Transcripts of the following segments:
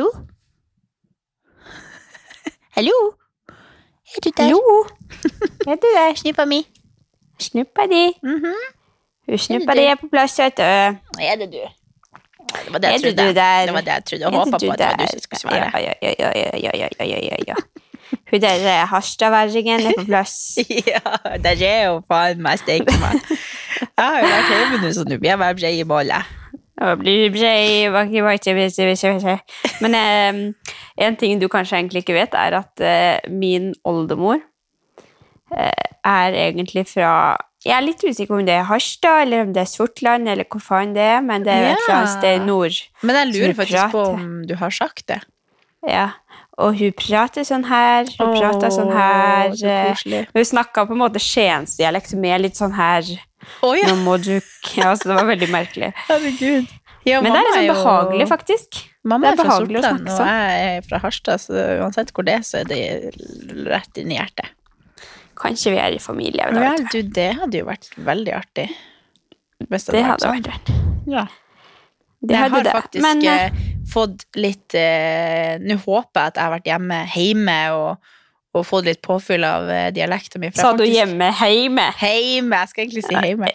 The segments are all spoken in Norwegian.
Hallo? Hallo? Er du der? Hallo? Er du der? Snuppa mi. Snuppa di. Mm -hmm. Hun snuppa di er på plass, vet du. Er det du? Det var det jeg trodde. Der? Det var det jeg trodde og håpa på at det var du som skulle svare. Ja, ja, ja, ja, ja, ja, ja, ja. Hun der eh, harstadværingen er på plass. ja, der er jo faen meg steikemann. Jeg har jo vært hjemme nå, så nå blir jeg bare brei i målet. Men eh, en ting du kanskje egentlig ikke vet, er at eh, min oldemor eh, er egentlig fra Jeg er litt usikker om det er Harstad, eller om det er Sortland, eller hvor faen det er, men det er et eller annet sted i nord. Men jeg lurer faktisk på om du har sagt det. Ja. Og hun prater sånn her, hun prater sånn her. så eh. Hun snakka på en måte skiensdialekt med litt sånn her Å ja, Ja, så det var veldig merkelig. herregud. Ja, Men det er liksom jo- behagelig, faktisk. Mamma Det er, er fra Sortland, og sånn. jeg er fra Harstad, så uansett hvor det er, så er det rett inn i hjertet. Kanskje vi er i familie. Da, ja, du, det hadde jo vært veldig artig. Hvis Det hadde sånn. vært rart. Ja. Det jeg hadde har det. faktisk Men eh, eh, fått litt eh, Nå håper jeg at jeg har vært hjemme, hjemme og, og fått litt påfyll av eh, dialekten min. sa du faktisk- hjemme heime? Heime, jeg skal egentlig si heime.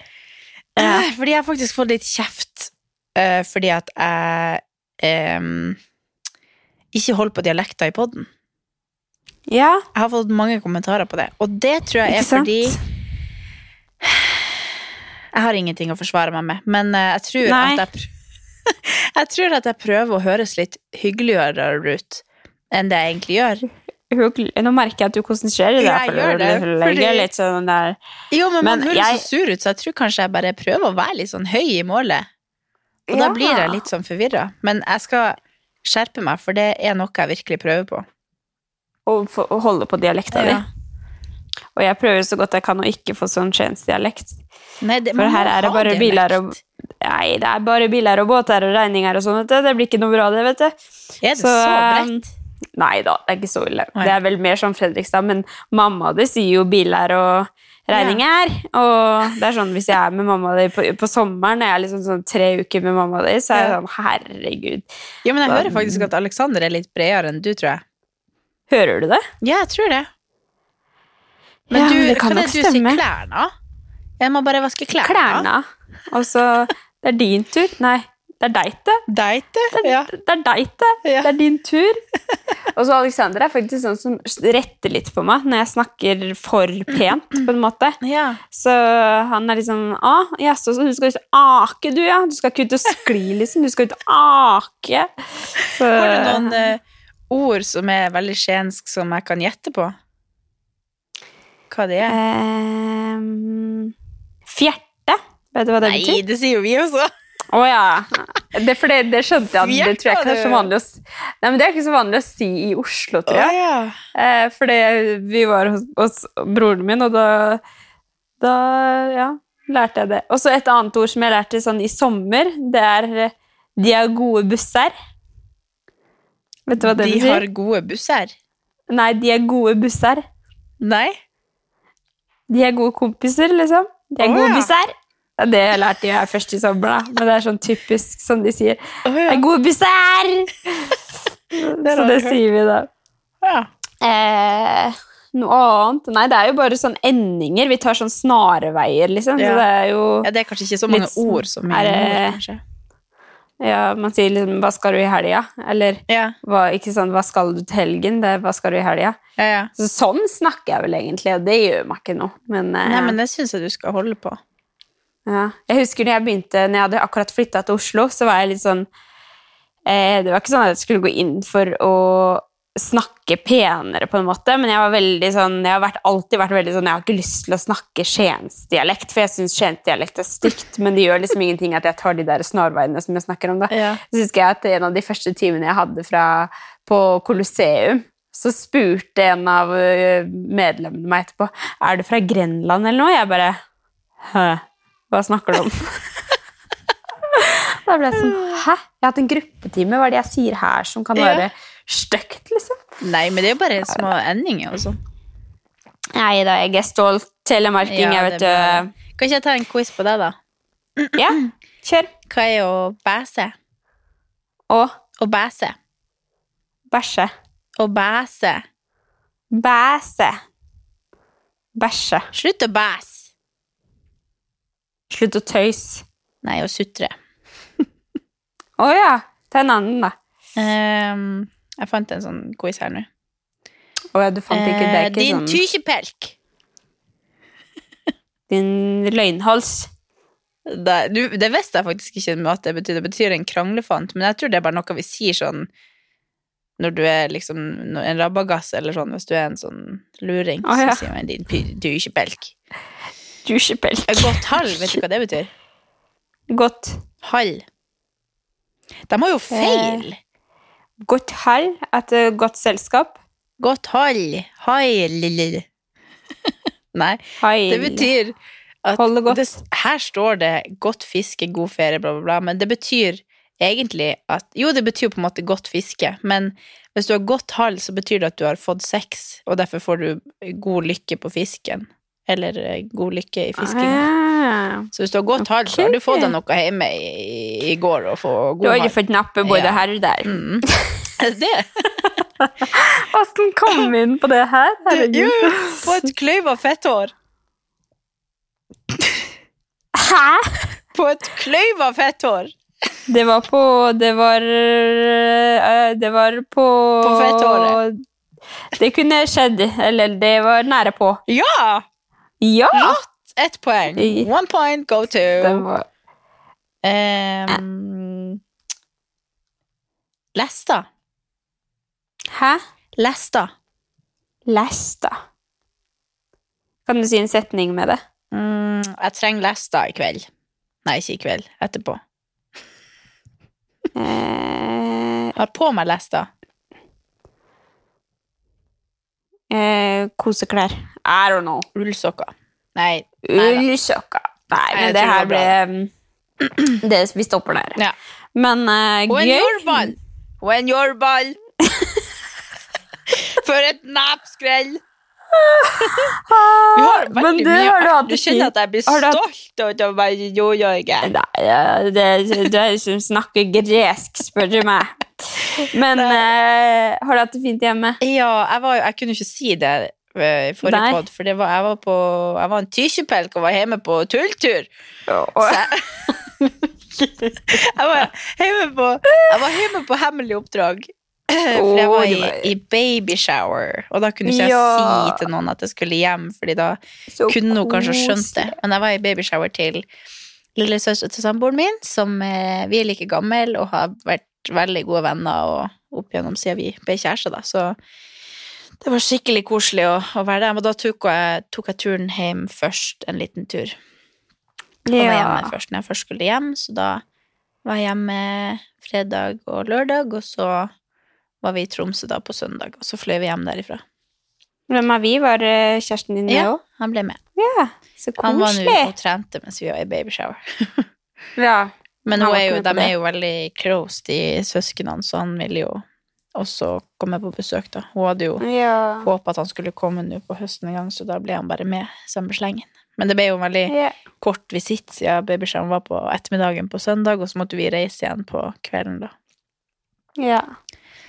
Eh, Fordi jeg har faktisk fått litt kjeft uh, fordi at jeg um, ikke holder på dialekter i poden. Ja, Jeg har fått mange kommentarer på det, og det tror jeg er fordi Jeg har ingenting å forsvare meg med, men jeg tror at jeg Jeg tror at jeg prøver å høres litt hyggeligere ut enn det jeg egentlig gjør. Nå merker jeg at du konsentrerer deg. Jeg for gjør du det, legger fordi- litt sånn der Jo, men, man Men høres jeg- så sur ut, så jeg tror kanskje jeg bare prøver å være litt sånn høy i målet. Og da blir jeg litt sånn forvirra. Men jeg skal skjerpe meg, for det er noe jeg virkelig prøver på. å, å holde på dialekta Ja. di. Og jeg prøver så godt jeg kan å ikke få sånn Shanes-dialekt. For her er det bare bare biler og Nei, det er bare biler og båter og regninger og sånn. Det blir ikke noe bra, det, vet du. Er det så, Så, bredt? Nei da, det er ikke så ille. Det er vel mer som Fredrikstad, men mamma det sier jo biler og regninger. Og det er sånn hvis jeg er med mamma di på, på sommeren, når jeg er liksom sånn tre uker med mamma di, så er jeg sånn herregud. Ja, men jeg hører faktisk at Alexander er litt bredere enn du, tror jeg. Hører du det? Ja, jeg tror det. Men Ja, du, det kan kan nok du stemme. klærne? Jeg må bare vaske klærne. Klærne. Og så Det er din tur. Nei, det er deite. Deite? Det er, Ja. det er deite. Ja. Det er din tur. Og så Alexander er faktisk sånn som retter litt på meg når jeg snakker for pent, på en måte. ja. Så han er liksom Å, jaså, så du skal ut og ake, du, ja? Du skal ikke ut og skli, liksom. Du skal ut og ake. Så, Har du noen uh, ord som er veldig skiensk som jeg kan gjette på? Hva det er? Um, Fjerte. Vet du hva det Nei, betyr? det sier jo vi også. Å ja. Det, for det, det skjønte jeg. Det tror jeg ikke er så vanlig å. Nei, men det er ikke så vanlig å si i Oslo, tror jeg. ja. Eh, fordi vi var hos, hos broren min, og da, da ja, lærte jeg det. Og så et annet ord som jeg lærte sånn i sommer, det er eh, de har gode busser. Vet du hva det De betyr? har gode busser. Nei, de er gode busser. Nei? De er gode kompiser, liksom. De er oh, gode ja. busser. Ja, det lærte jeg først i sommer, da. Men det er sånn typisk som de sier. Oh, ja. er gode busser! Så det sier vi da. ja. Eh, noe annet? Nei, det er jo bare sånn endinger. Vi tar sånn snarveier, liksom. Ja. Så det er jo Ja, det er kanskje ikke så mange Litt ord som er det- kanskje. Ja, man sier liksom 'hva skal du i helga?' Eller Ja, hva, ikke sånn 'hva skal du til helgen?' Det er 'hva skal du i helga?' ja, ja. Så sånn snakker jeg vel egentlig, og det gjør meg ikke noe. Men, eh, Nei, men det syns jeg du skal holde på. Ja. jeg husker når jeg begynte, når jeg hadde akkurat flytta til Oslo, så var jeg litt sånn eh, Det var ikke sånn at jeg skulle gå inn for å snakke penere, på en måte, men jeg var veldig sånn Jeg har vært, alltid vært veldig sånn Jeg har ikke lyst til å snakke skiensdialekt, for jeg syns skiensdialekt er stygt, men det gjør liksom ingenting at jeg tar de der snarveiene som jeg snakker om, da. Ja. Så husker jeg at en av de første timene jeg hadde fra, på Colosseum, så spurte en av medlemmene meg etterpå Er du fra Grenland eller noe. Jeg bare Hæ? Hva snakker du om? da ble jeg sånn Hæ? Jeg har hatt en gruppetime. Hva er det jeg sier her som kan være stygt, liksom? Nei, men det er jo bare små endinger sånn. Nei da, jeg er stolt telemarking, Ja, jeg, vet du. Kan ikke jeg ta en quiz på deg, da? Ja, kjør. Hva er å bæse? Å? Å bæse. Bæsje. Å bæse. Bæse. Bæsje. Slutt å bæse. Slutt å tøyse. Nei, å sutre. Å ja. Ta en annen, da. Um, jeg fant en sånn quiz her nå. Å ja, du fant ikke det. er Eh, ikke din sånn tykjepelk. Din løgnhals. Det, du, det visste jeg faktisk ikke at det betyr. Det betyr en kranglefant, men jeg tror det er bare noe vi sier sånn når du er liksom en rabagass, eller sånn, hvis du er en sånn luring, oh, ja. så sier man din tykjepelk. Dusjepelk. Godt hall, vet du hva det betyr? Godt. Hall. De har jo feil. Godt hall etter godt selskap. Godt hall. Hall. Nei, Heil. det betyr at. Det, her står det 'godt fiske, god ferie', bla, bla, bla, men det betyr egentlig at Jo, det betyr på en måte godt fiske, men hvis du har godt hall, så betyr det at du har fått sex, og derfor får du god lykke på fisken. Eller eh, god lykke i fiskinga. Ah. Så hvis du har godt hall, så har du fått deg noe hjemme i, i går og få Du har ikke fått nappe både Ja. her og der. Mm. Det? Åssen kom vi inn på det her? Jo, jo, på et kløyva fetthår. Hæ? På et kløyva fetthår. Det var på Det var øh, Det var på På fetthåret. Det kunne skjedd. Eller det var nære på. Ja! Ja! Rått! Ett poeng. One point, go to. Var Um, Lesta. Hæ? Lesta. Lesta. Kan du si en setning med det? Mm, jeg trenger lesta i kveld. Nei, ikke i kveld. Etterpå. Eh, har på meg lesta. Eh, koseklær. I don't know. Ullsokker. Nei. Ullsokker. Nei, Nei, men det her ble det, Vi stopper der. Ja. Men uh, When gøy. your ball. When your ball. For et napskrell. Vi har veldig du, mye har du Du kjenner at jeg blir du stolt over å være jo-Jørgen. Nei, det, det er som snakker gresk, spør du meg. Men uh, har du hatt det fint hjemme? Ja, jeg, var, jeg kunne ikke si det eh, i forrige Nei. podd, for det var, jeg, var på, jeg var en tykjepelk og var hjemme på tulltur. Så jeg, jeg, var hjemme på, jeg var hjemme på hemmelig oppdrag. For jeg var i, i babyshower, og da kunne ikke jeg Ja. si til noen at jeg skulle hjem, Fordi da Så kunne hun kanskje skjønt det. Men jeg var i babyshower til lillesøster til samboeren min, som eh, vi er like gammel og har vært veldig gode venner og opp gjennom siden vi ble kjærester, da. Så det var skikkelig koselig å, å være der. Men da tok jeg, tok jeg turen hjem først, en liten tur. jeg var hjemme først når jeg først skulle hjem, så da var jeg hjemme fredag og lørdag, og så var vi i Tromsø da på søndag, og så fløy vi hjem derifra. Hvem av vi var eh, kjæresten din med Ja, han ble med. Ja, så Han var nå koselig. og trente mens vi var i babyshower. Ja. Men hun er jo, med de er jo veldig close, de søsknene, så han ville jo også komme på besøk, da. Hun hadde jo ja. håpet at han skulle komme nå på høsten en gang, så da ble han bare med samme slengen. Men det ble jo en veldig Ja. kort visitt siden babyskjermen var på ettermiddagen på søndag, og så måtte vi reise igjen på kvelden, da. ja.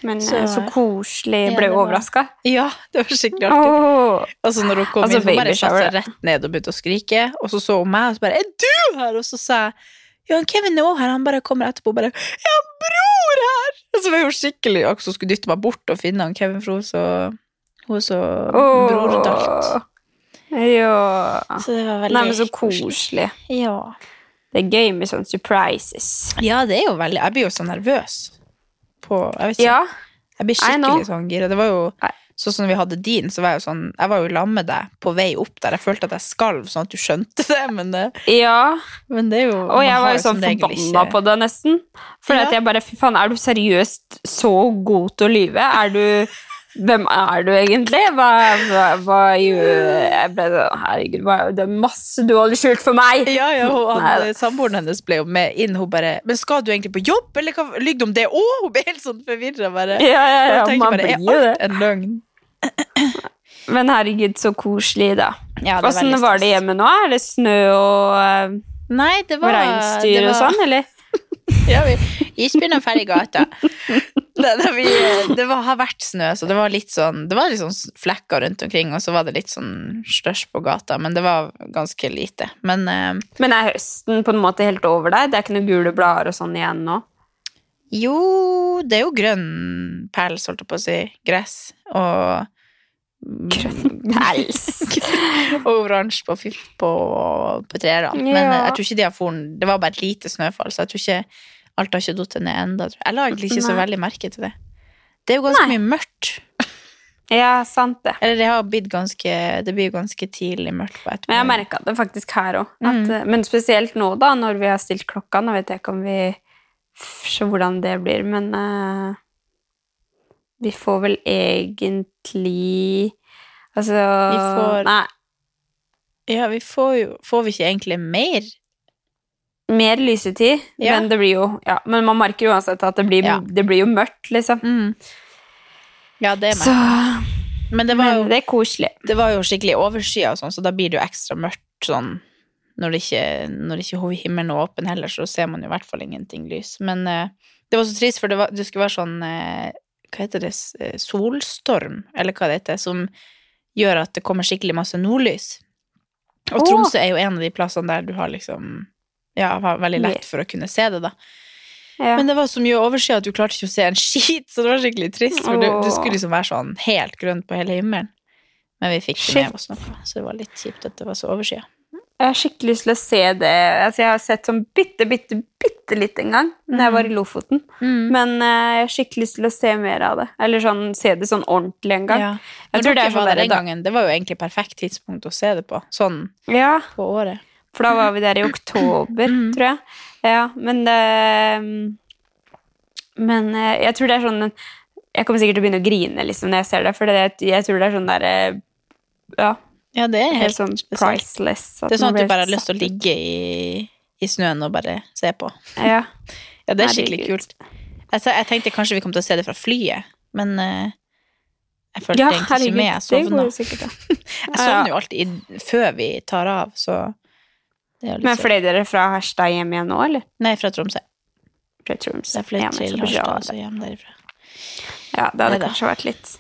Men Så- så, så koselig. Ja, Ble det overraska? Ja, det var skikkelig artig. Oh. Altså, når hun kom Altså, inn, hun bare satte seg rett ned og begynte å skrike, og så så hun meg, og så bare 'Er du her?' Og så sa jeg 'Ja, Kevin er også her', han bare kommer etterpå og bare 'Jeg har bror her!' Og så var hun skikkelig akkurat som skulle dytte meg bort og finne han Kevin, for hun så, hun så brordalt. Ja. Så det var veldig Nei, men så koselig. Ja. Det er gøy med sånne surprises. ja, det er jo veldig Jeg blir jo så nervøs på Jeg vet ikke. Ja. Jeg blir skikkelig sånn gira. Det var jo Nei. Sånn som vi hadde din, så var jeg jo sånn Jeg var jo lam med deg på vei opp der. Jeg følte at jeg skalv, sånn at du skjønte det, men det, ja. men det er jo Og jeg var jo sånn forbanna ikke- på det, nesten. For Ja. at jeg bare Fy faen, er du seriøst så god til å lyve? Er du Hvem er du egentlig? Hva, hva, hva Jeg ble sånn Herregud, hva, det er masse du holder skjult for meg! Ja, ja, han, Samboeren hennes ble jo med inn. Hun bare 'Men skal du egentlig på jobb, eller hva lyver du om det?' òg? hun ble helt sånn forvirra, bare. Ja, ja, ja, tenkte man bare, blir jo det. en løgn? Men herregud, så koselig, da. Ja, Åssen var det hjemme nå? Er det snø og uh, Nei, det var reinsdyr og sånn, eller? Ja, vi drar i gata. Det, det, vi, det var, har vært snø, så det var litt sånn Det var litt sånn flekker rundt omkring, og så var det litt sånn størst på gata, men det var ganske lite. Men eh, Men er høsten på en måte helt over deg? Det er ikke noen gule blader og sånn igjen nå? jo, det er jo grønn pels, holdt jeg på å si. Gress. Og Grønn pels. og oransje på, på, på trærne. Men Ja. eh, jeg tror ikke de har foren Det var bare et lite snøfall, så jeg tror ikke alt har ikke datt ned ennå. Jeg la egentlig ikke så veldig merke til det. Det er jo ganske Nei. mye mørkt. Ja, sant det. Eller det har blitt ganske Det blir ganske tidlig mørkt på Men jeg ettermiddagen. merka det faktisk her òg. Mm. Men spesielt nå, da, når vi har stilt klokka. Nå vet jeg ikke om vi ser hvordan det blir, men uh, vi får vel egentlig Altså Vi får- Nei, Ja, vi får jo Får vi ikke egentlig mer? Mer lysetid, Ja. men det blir jo Ja, men man merker uansett at det blir, Ja. det blir jo mørkt, liksom. Ja, det er Så. Men det var Men jo, det er koselig. det var jo skikkelig overskya sånn, så da blir det jo ekstra mørkt sånn når det ikke, når det ikke himmelen er åpen heller, så ser man jo i hvert fall ingenting lys. Men uh, det var så trist, for det, var, det skulle være sånn uh, Hva heter det? Eh, Solstorm, eller hva det heter, som gjør at det kommer skikkelig masse nordlys. Og Åh. Tromsø er jo en av de plassene der du har liksom Ja, var veldig lett for å kunne se det, da. Ja. Men det var så mye overskya at du klarte ikke å se en skit, så det var skikkelig trist. For det, det skulle liksom være sånn helt grønt på hele himmelen. Men vi fikk ikke det med oss noe, så det var litt kjipt at det var så overskya. Jeg har skikkelig lyst til å se det. Altså, jeg har sett sånn bitte, bitte, bitte litt en gang da jeg var i Lofoten. Men uh, jeg har skikkelig lyst til å se mer av det. Eller sånn, se det sånn ordentlig en gang. Ja. Jeg Når tror det sånn var der der den da- gangen, det var jo egentlig perfekt tidspunkt å se det på. Sånn Ja, på året. For da var vi der i oktober, Mm. tror jeg. Ja, men det Men eh, jeg tror det er sånn Jeg kommer sikkert til å begynne å grine liksom, når jeg ser det, for det, jeg tror det er sånn der eh, Ja, Ja, det er helt helt sånn priceless. Det er sånn at du bare har lyst til å ligge i, i snøen og bare se på. Ja. Ja, det er skikkelig kult. Jeg, jeg tenkte kanskje vi kom til å se det fra flyet, men uh, jeg følte Ja, egentlig ikke med. Jeg det sovna. Jeg sovner jo alltid i- før vi tar av, så det er jo litt Men fløy dere fra Harstad hjem igjen nå, eller? Nei, fra Tromsø. Fra Tromsø. Jeg fløy til Harstad og så hjem derifra. Ja, det hadde Neida. kanskje vært litt.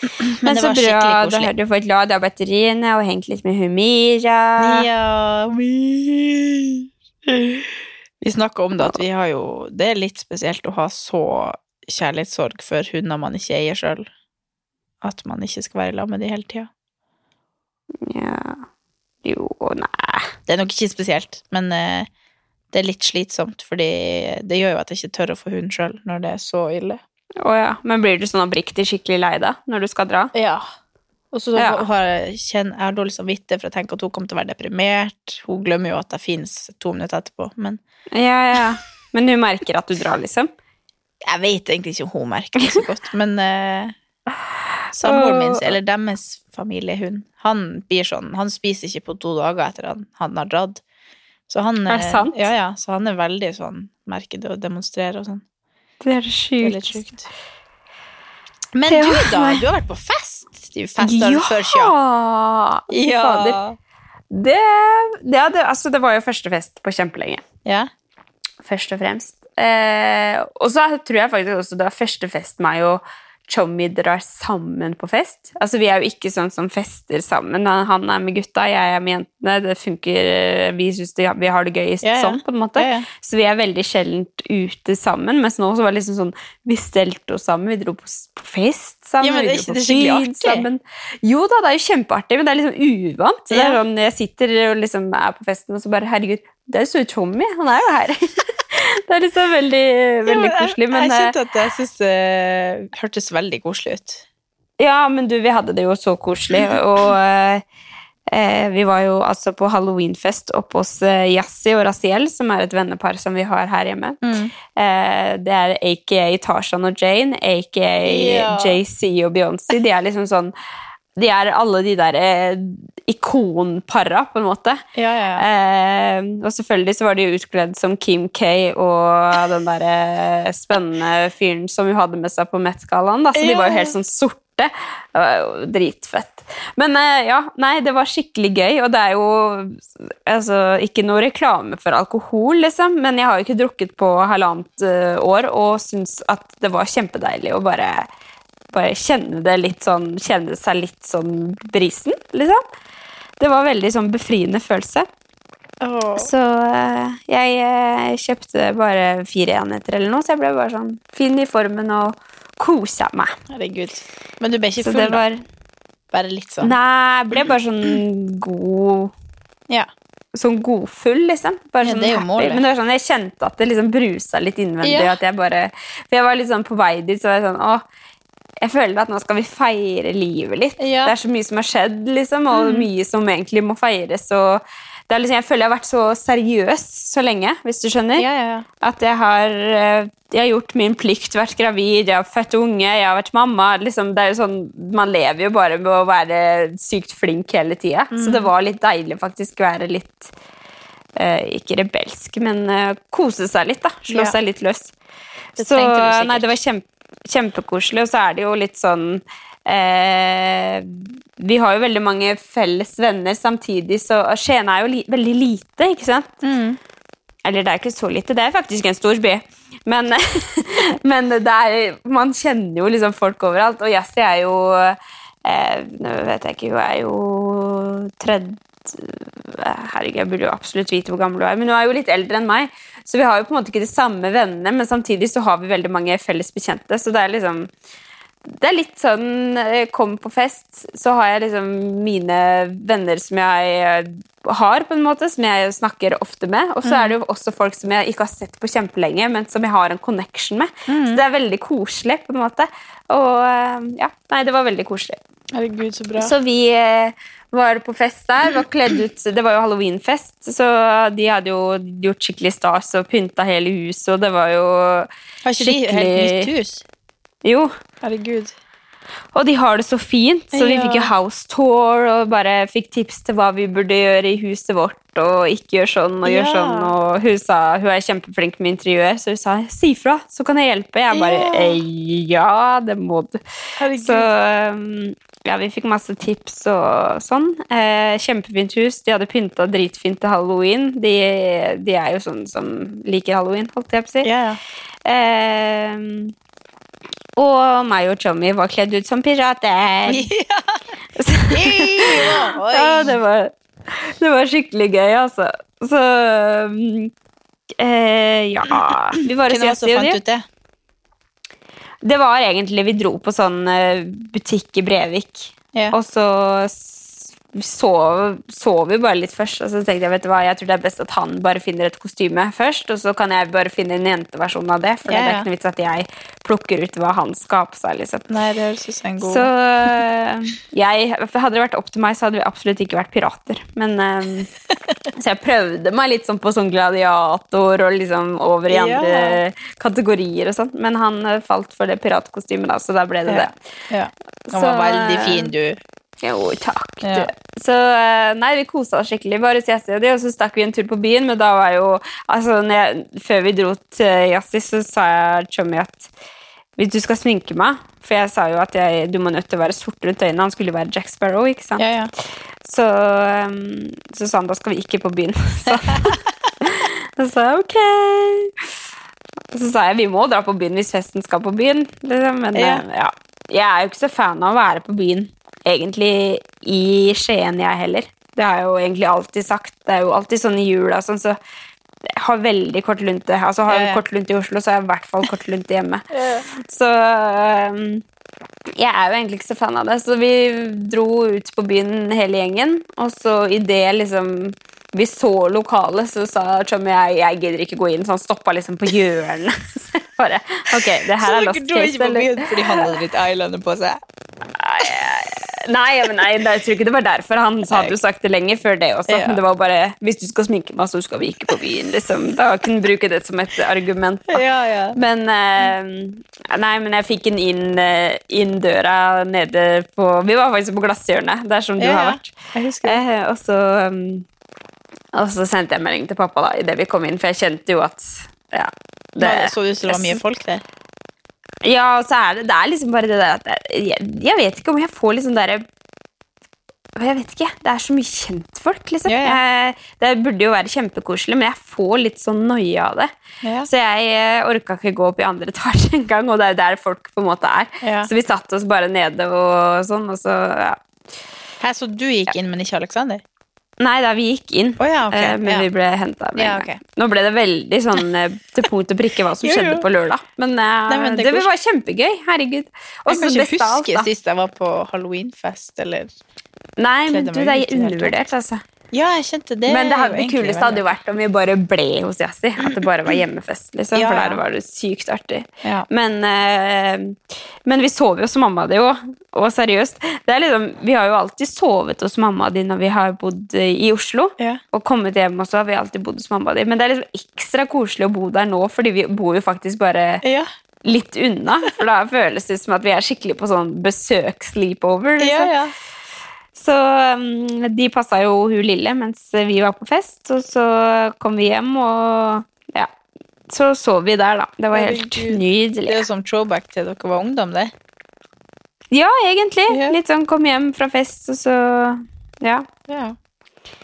Men, Men, det så var bra, skikkelig da koselig. har du fått lada batteriene og hengt litt med Humira. Ja, mi- Vi snakka om det, at vi har jo Det er litt spesielt å ha så kjærlighetssorg for hunder man ikke eier sjøl. At man ikke skal være i lag med dem hele tida. Ja. Jo, nei. Det er nok ikke spesielt, men eh, det er litt slitsomt, fordi det gjør jo at jeg ikke tør å få hund sjøl når det er så ille. Å ja. Men blir du sånn oppriktig skikkelig lei deg når du skal dra? Ja. Og så Ja. har jeg, kjenn, jeg har dårlig samvittighet for jeg tenker at hun kommer til å være deprimert. Hun glemmer jo at jeg fins to minutter etterpå. Men Ja, ja. Men hun merker at du drar, liksom? jeg vet egentlig ikke om hun merker det så godt. Men eh, samboeren min, eller deres familiehund, han blir sånn Han spiser ikke på to dager etter at han har dratt. Så han, Er det sant? Ja, ja. Så han er veldig sånn merker det og demonstrerer og sånn. Det er sjukt. Men du, da? Du har vært på fest? Du festa ja! før tida. Ja! Fader. Det, ja, det, altså, det var jo første fest på kjempelenge. Ja. først og fremst. Eh, og så tror jeg faktisk også det var første fest meg og Chommy drar sammen på fest. Altså Vi er jo ikke sånn som fester sammen. Han er med gutta, jeg er med jentene. Det funker, Vi syns vi har det gøyest Ja, ja. sånn, på en måte. Ja. Så vi er veldig sjeldent ute sammen. Mens nå så var det liksom sånn Vi stelte oss sammen, vi dro på, fest sammen. Ja, men det er ikke- det skikkelig artig. sammen. Jo da, det er jo kjempeartig, men det er liksom uvant. Det er sånn, Jeg sitter og liksom er på festen, og så bare Herregud, det er jo så Tommy. Han er jo her. det er liksom veldig, veldig koselig. Men, jeg, jeg eh, kjente at jeg syns det hørtes veldig koselig ut. ja, men du, vi hadde det jo så koselig. Og eh, eh, vi var jo altså på halloweenfest oppe hos eh, Yassi og Raziel, som er et vennepar som vi har her hjemme. Eh, det er aka Tarzan og Jane, aka Ja. JC og Beyoncé. De er liksom sånn De er alle de der eh, ikonpara, på en måte. Ja, ja, ja. Eh, og selvfølgelig så var de utkledd som Kim K og den der eh, spennende fyren som hun hadde med seg på Met-gallaen. Så de var jo helt sånn sorte. det. Det var jo dritfett. Men eh, ja, nei, det var skikkelig gøy, og det er jo altså, ikke noe reklame for alkohol, liksom, men jeg har jo ikke drukket på halvannet eh, år og syns at det var kjempedeilig å bare, bare kjenne det litt sånn Kjenne seg litt sånn brisen, liksom. Det var veldig sånn befriende følelse. Oh. Så eh, jeg eh, kjøpte bare fire enheter eller noe, så jeg ble bare sånn fin i formen og kosa meg. Herregud. Men du ble ikke Så full, det var da? Bare litt sånn? Nei, jeg ble bare sånn god Ja. Sånn godfull, liksom. Bare Ja, sånn happy. målet. Men det var sånn, jeg kjente at det liksom brusa litt innvendig. Ja. At jeg bare For jeg var litt sånn på vei dit, så var jeg sånn Å, jeg føler at nå skal vi feire livet litt. Ja. Mm. Det er så mye som har skjedd, liksom, og mye som egentlig må feires. Og det er liksom, jeg føler jeg har vært så seriøs så lenge, hvis du skjønner. Ja, ja, ja. At jeg har, eh, jeg har gjort min plikt, vært gravid, jeg har født unge, jeg har vært mamma. Liksom, det er jo sånn, man lever jo bare med å være sykt flink hele tida. Så Mm. det var litt deilig faktisk å være litt uh, Ikke rebelsk, men uh, kose seg litt. da, Slå seg litt løs. Det Så nei, det var kjempe, kjempekoselig, og så er det jo litt sånn eh, Vi har jo veldig mange felles venner samtidig, så Skien er jo li veldig lite, ikke sant? Mm. Eller det er ikke så lite, det er faktisk en stor by. Men, men er, man kjenner jo liksom folk overalt. Og Jazzy er jo eh, Nå vet jeg ikke, hun er jo tredje Herregud, jeg burde jo absolutt vite hvor gammel hun er, men hun er jo litt eldre enn meg. Så vi har jo på en måte ikke de samme vennene, men samtidig så har vi veldig mange felles bekjente. Så det er liksom det er litt sånn Jeg kommer på fest, så har jeg liksom mine venner som jeg eh, har, på en måte, som jeg snakker ofte med. Og så er det jo også folk som jeg ikke har sett på kjempelenge, men som jeg har en connection med. Så det er veldig koselig, på en måte. Og eh, ja, nei, det var veldig koselig. Herregud, så bra. Så vi eh, var på fest der, var kledd ut Det var jo halloweenfest, så de hadde jo gjort skikkelig stas og pynta hele huset, og det var jo Har ikke de helt skikkelig- nytt hus? Jo. Herregud. Og de har det så fint, så vi fikk jo house tour og bare fikk tips til hva vi burde gjøre i huset vårt, og ikke gjøre sånn og gjøre Ja. sånn. Og hun sa hun er kjempeflink med interiør, så hun sa si fra, så kan jeg hjelpe. Jeg bare Ja. «Eh, det må du. Herregud. Så um, ja, vi fikk masse tips og sånn. Eh, kjempefint hus. De hadde pynta dritfint til halloween. De, de er jo sånn som liker halloween, holdt jeg på å si. Ja, ja. Eh, og meg og Tommy var kledd ut som pirater. Ja. Ja, det var, det var skikkelig gøy, altså. Så um, eh, Ja Vi bare sier fant det. ut det? Det var egentlig Vi dro på sånn eh, butikk i Brevik, Ja. og så sov, sov vi bare litt først, og så tenkte jeg vet du hva, jeg tror det er best at han bare finner et kostyme først, og så kan jeg bare finne en jenteversjon av det, for Ja, det er ikke noe vits at jeg plukker ut hva han skal ha på seg, liksom. Nei, det høres ut som en god Så øh, jeg, hadde det vært opp til meg, så hadde vi absolutt ikke vært pirater. Men um, Så jeg prøvde meg litt sånn på sånn gladiator og liksom over i Ja. andre kategorier og sånn. Men han øh, falt for det piratkostymet, da, så da ble det Ja. det. Ja. Han var Så- veldig fin, du. Jo, takk. Ja. Så øh, nei, vi kosa oss skikkelig. Bare og de, og så stakk vi en tur på byen, men da var jo Altså, jeg, før vi dro til Yassi, så sa jeg Chummy at hvis du skal sminke meg For jeg sa jo at jeg, du må nødt til å være sort rundt øynene. Han skulle jo være Jack Sparrow, ikke sant? Ja, ja. Så, um, så sa han da skal vi ikke på byen. Så, sa jeg ok. Så sa jeg vi må dra på byen hvis festen skal på byen. Liksom. Men Ja. eh, ja. jeg er jo ikke så fan av å være på byen egentlig i Skien, jeg heller. Det har jeg jo egentlig alltid sagt. Det er jo alltid sånn i jula sånn, så jeg har veldig kort lunte. Altså har jeg kort lunte i Oslo, så har jeg i hvert fall kort lunte hjemme. Så um, jeg er jo egentlig ikke så fan av det. Så vi dro ut på byen hele gjengen, og så i det liksom vi så lokalet, så sa Chommy jeg, jeg gidder ikke gå inn, så han stoppa liksom på hjørnet. Så bare Ok, det her er lost case, eller? fordi han hadde litt eyeliner på seg? Nei, men nei, jeg tror ikke det var derfor. Han hadde jo sagt det lenger før det også. Men det var bare Hvis du skal sminke meg, så skal vi ikke på byen. Liksom. Da kunne du bruke det som et argument. Da. Ja, ja. Men eh, Nei, men jeg fikk den inn, eh, inn døra nede på Vi var faktisk på glasshjørnet, der som du har vært. Jeg husker det. Eh, og så um, Og så sendte jeg melding til pappa da idet vi kom inn, for jeg kjente jo at ja, Det så ut som det var mye folk der. Ja, og så er det, det er liksom bare det der at jeg, jeg vet ikke om jeg får liksom derre Jeg vet ikke. Det er så mye kjentfolk, liksom. Ja, Jeg, det burde jo være kjempekoselig, men jeg får litt sånn noia av det. Ja. Så jeg eh, orka ikke gå opp i andre etasje engang, og det er jo der folk på en måte er. Ja. Så vi satte oss bare nede og sånn, og så ja. Her, så du gikk inn, men ikke Aleksander? Nei da, vi gikk inn. oh, ja, okay. eh, Men ja. vi ble henta med Ja, okay. gang. Nå ble det veldig sånn eh, til punkt og prikke hva som Jo, jo. skjedde på lørdag. Men, eh, Nei, men det det, var kjempegøy. Herregud. Også Jeg kan ikke huske alt, sist jeg var på halloweenfest, eller Nei, men du, det er undervurdert, altså. Ja, jeg kjente det. Men det, det kuleste hadde jo vært om vi bare ble hos Jazzy. At det bare var hjemmefest, liksom. Ja, For der var det sykt artig. Ja. Men, eh, men vi sov jo hos mamma di òg. Og seriøst, det er liksom, vi har jo alltid sovet hos mamma di når vi har bodd i Oslo. Ja. Og kommet hjem, også har vi alltid bodd hos mamma di. Men det er liksom ekstra koselig å bo der nå, fordi vi bor jo faktisk bare Ja. litt unna. For da føles det som at vi er skikkelig på sånn besøks-sleepover. Ja, Liksom. ja. Så um, de passa jo hun lille mens vi var på fest, og så kom vi hjem, og ja. Så sov vi der, da. Det var helt nydelig. Det er jo som throwback til dere var ungdom, det. Ja, egentlig. Ja. Litt sånn kom hjem fra fest, og så Ja. Ja.